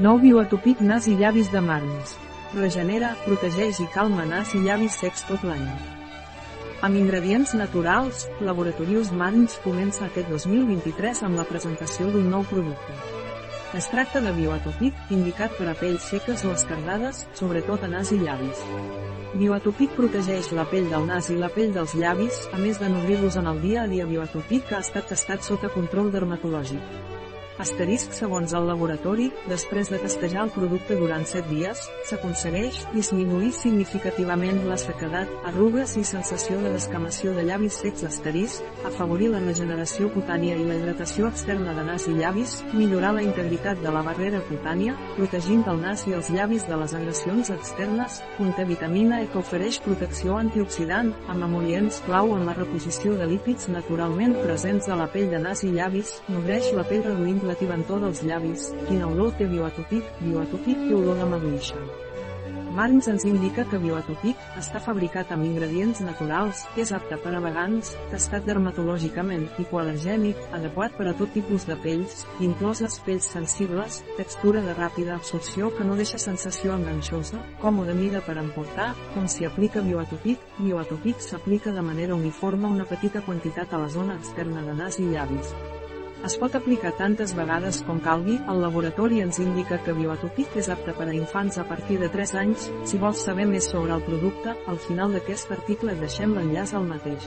Nou bioatòpic nas i llavis de Marns. Regenera, protegeix i calma nas i llavis secs tot l'any. Amb ingredients naturals, Laboratorius Marns comença aquest 2023 amb la presentació d'un nou producte. Es tracta de bioatòpic, indicat per a pells seques o escardades, sobretot a nas i llavis. Bioatopic protegeix la pell del nas i la pell dels llavis, a més de nodrir-los en el dia a dia Bioatopic ha estat testat sota control dermatològic. Asterisc segons el laboratori, després de testejar el producte durant 7 dies, s'aconsegueix disminuir significativament la sequedat, arrugues i sensació de descamació de llavis secs asterisc, afavorir la regeneració cutània i la hidratació externa de nas i llavis, millorar la integritat de la barrera cutània, protegint el nas i els llavis de les agressions externes, conté vitamina E que ofereix protecció antioxidant, amb emol·lients clau en la reposició de lípids naturalment presents a la pell de nas i llavis, nodreix la pell reduint la tibantor dels llavis, quina olor té bioatòpic, bioatòpic i olor de maduixa. Marns ens indica que bioatòpic està fabricat amb ingredients naturals, és apte per a vegans, testat dermatològicament, hipoal·lergènic, adequat per a tot tipus de pells, incloses pells sensibles, textura de ràpida absorció que no deixa sensació enganxosa, còmode mida per emportar, com s'hi aplica bioatòpic, bioatòpic s'aplica de manera uniforme una petita quantitat a la zona externa de nas i llavis. Es pot aplicar tantes vegades com calgui, el laboratori ens indica que Bioatopic és apte per a infants a partir de 3 anys, si vols saber més sobre el producte, al final d'aquest article deixem l'enllaç al mateix.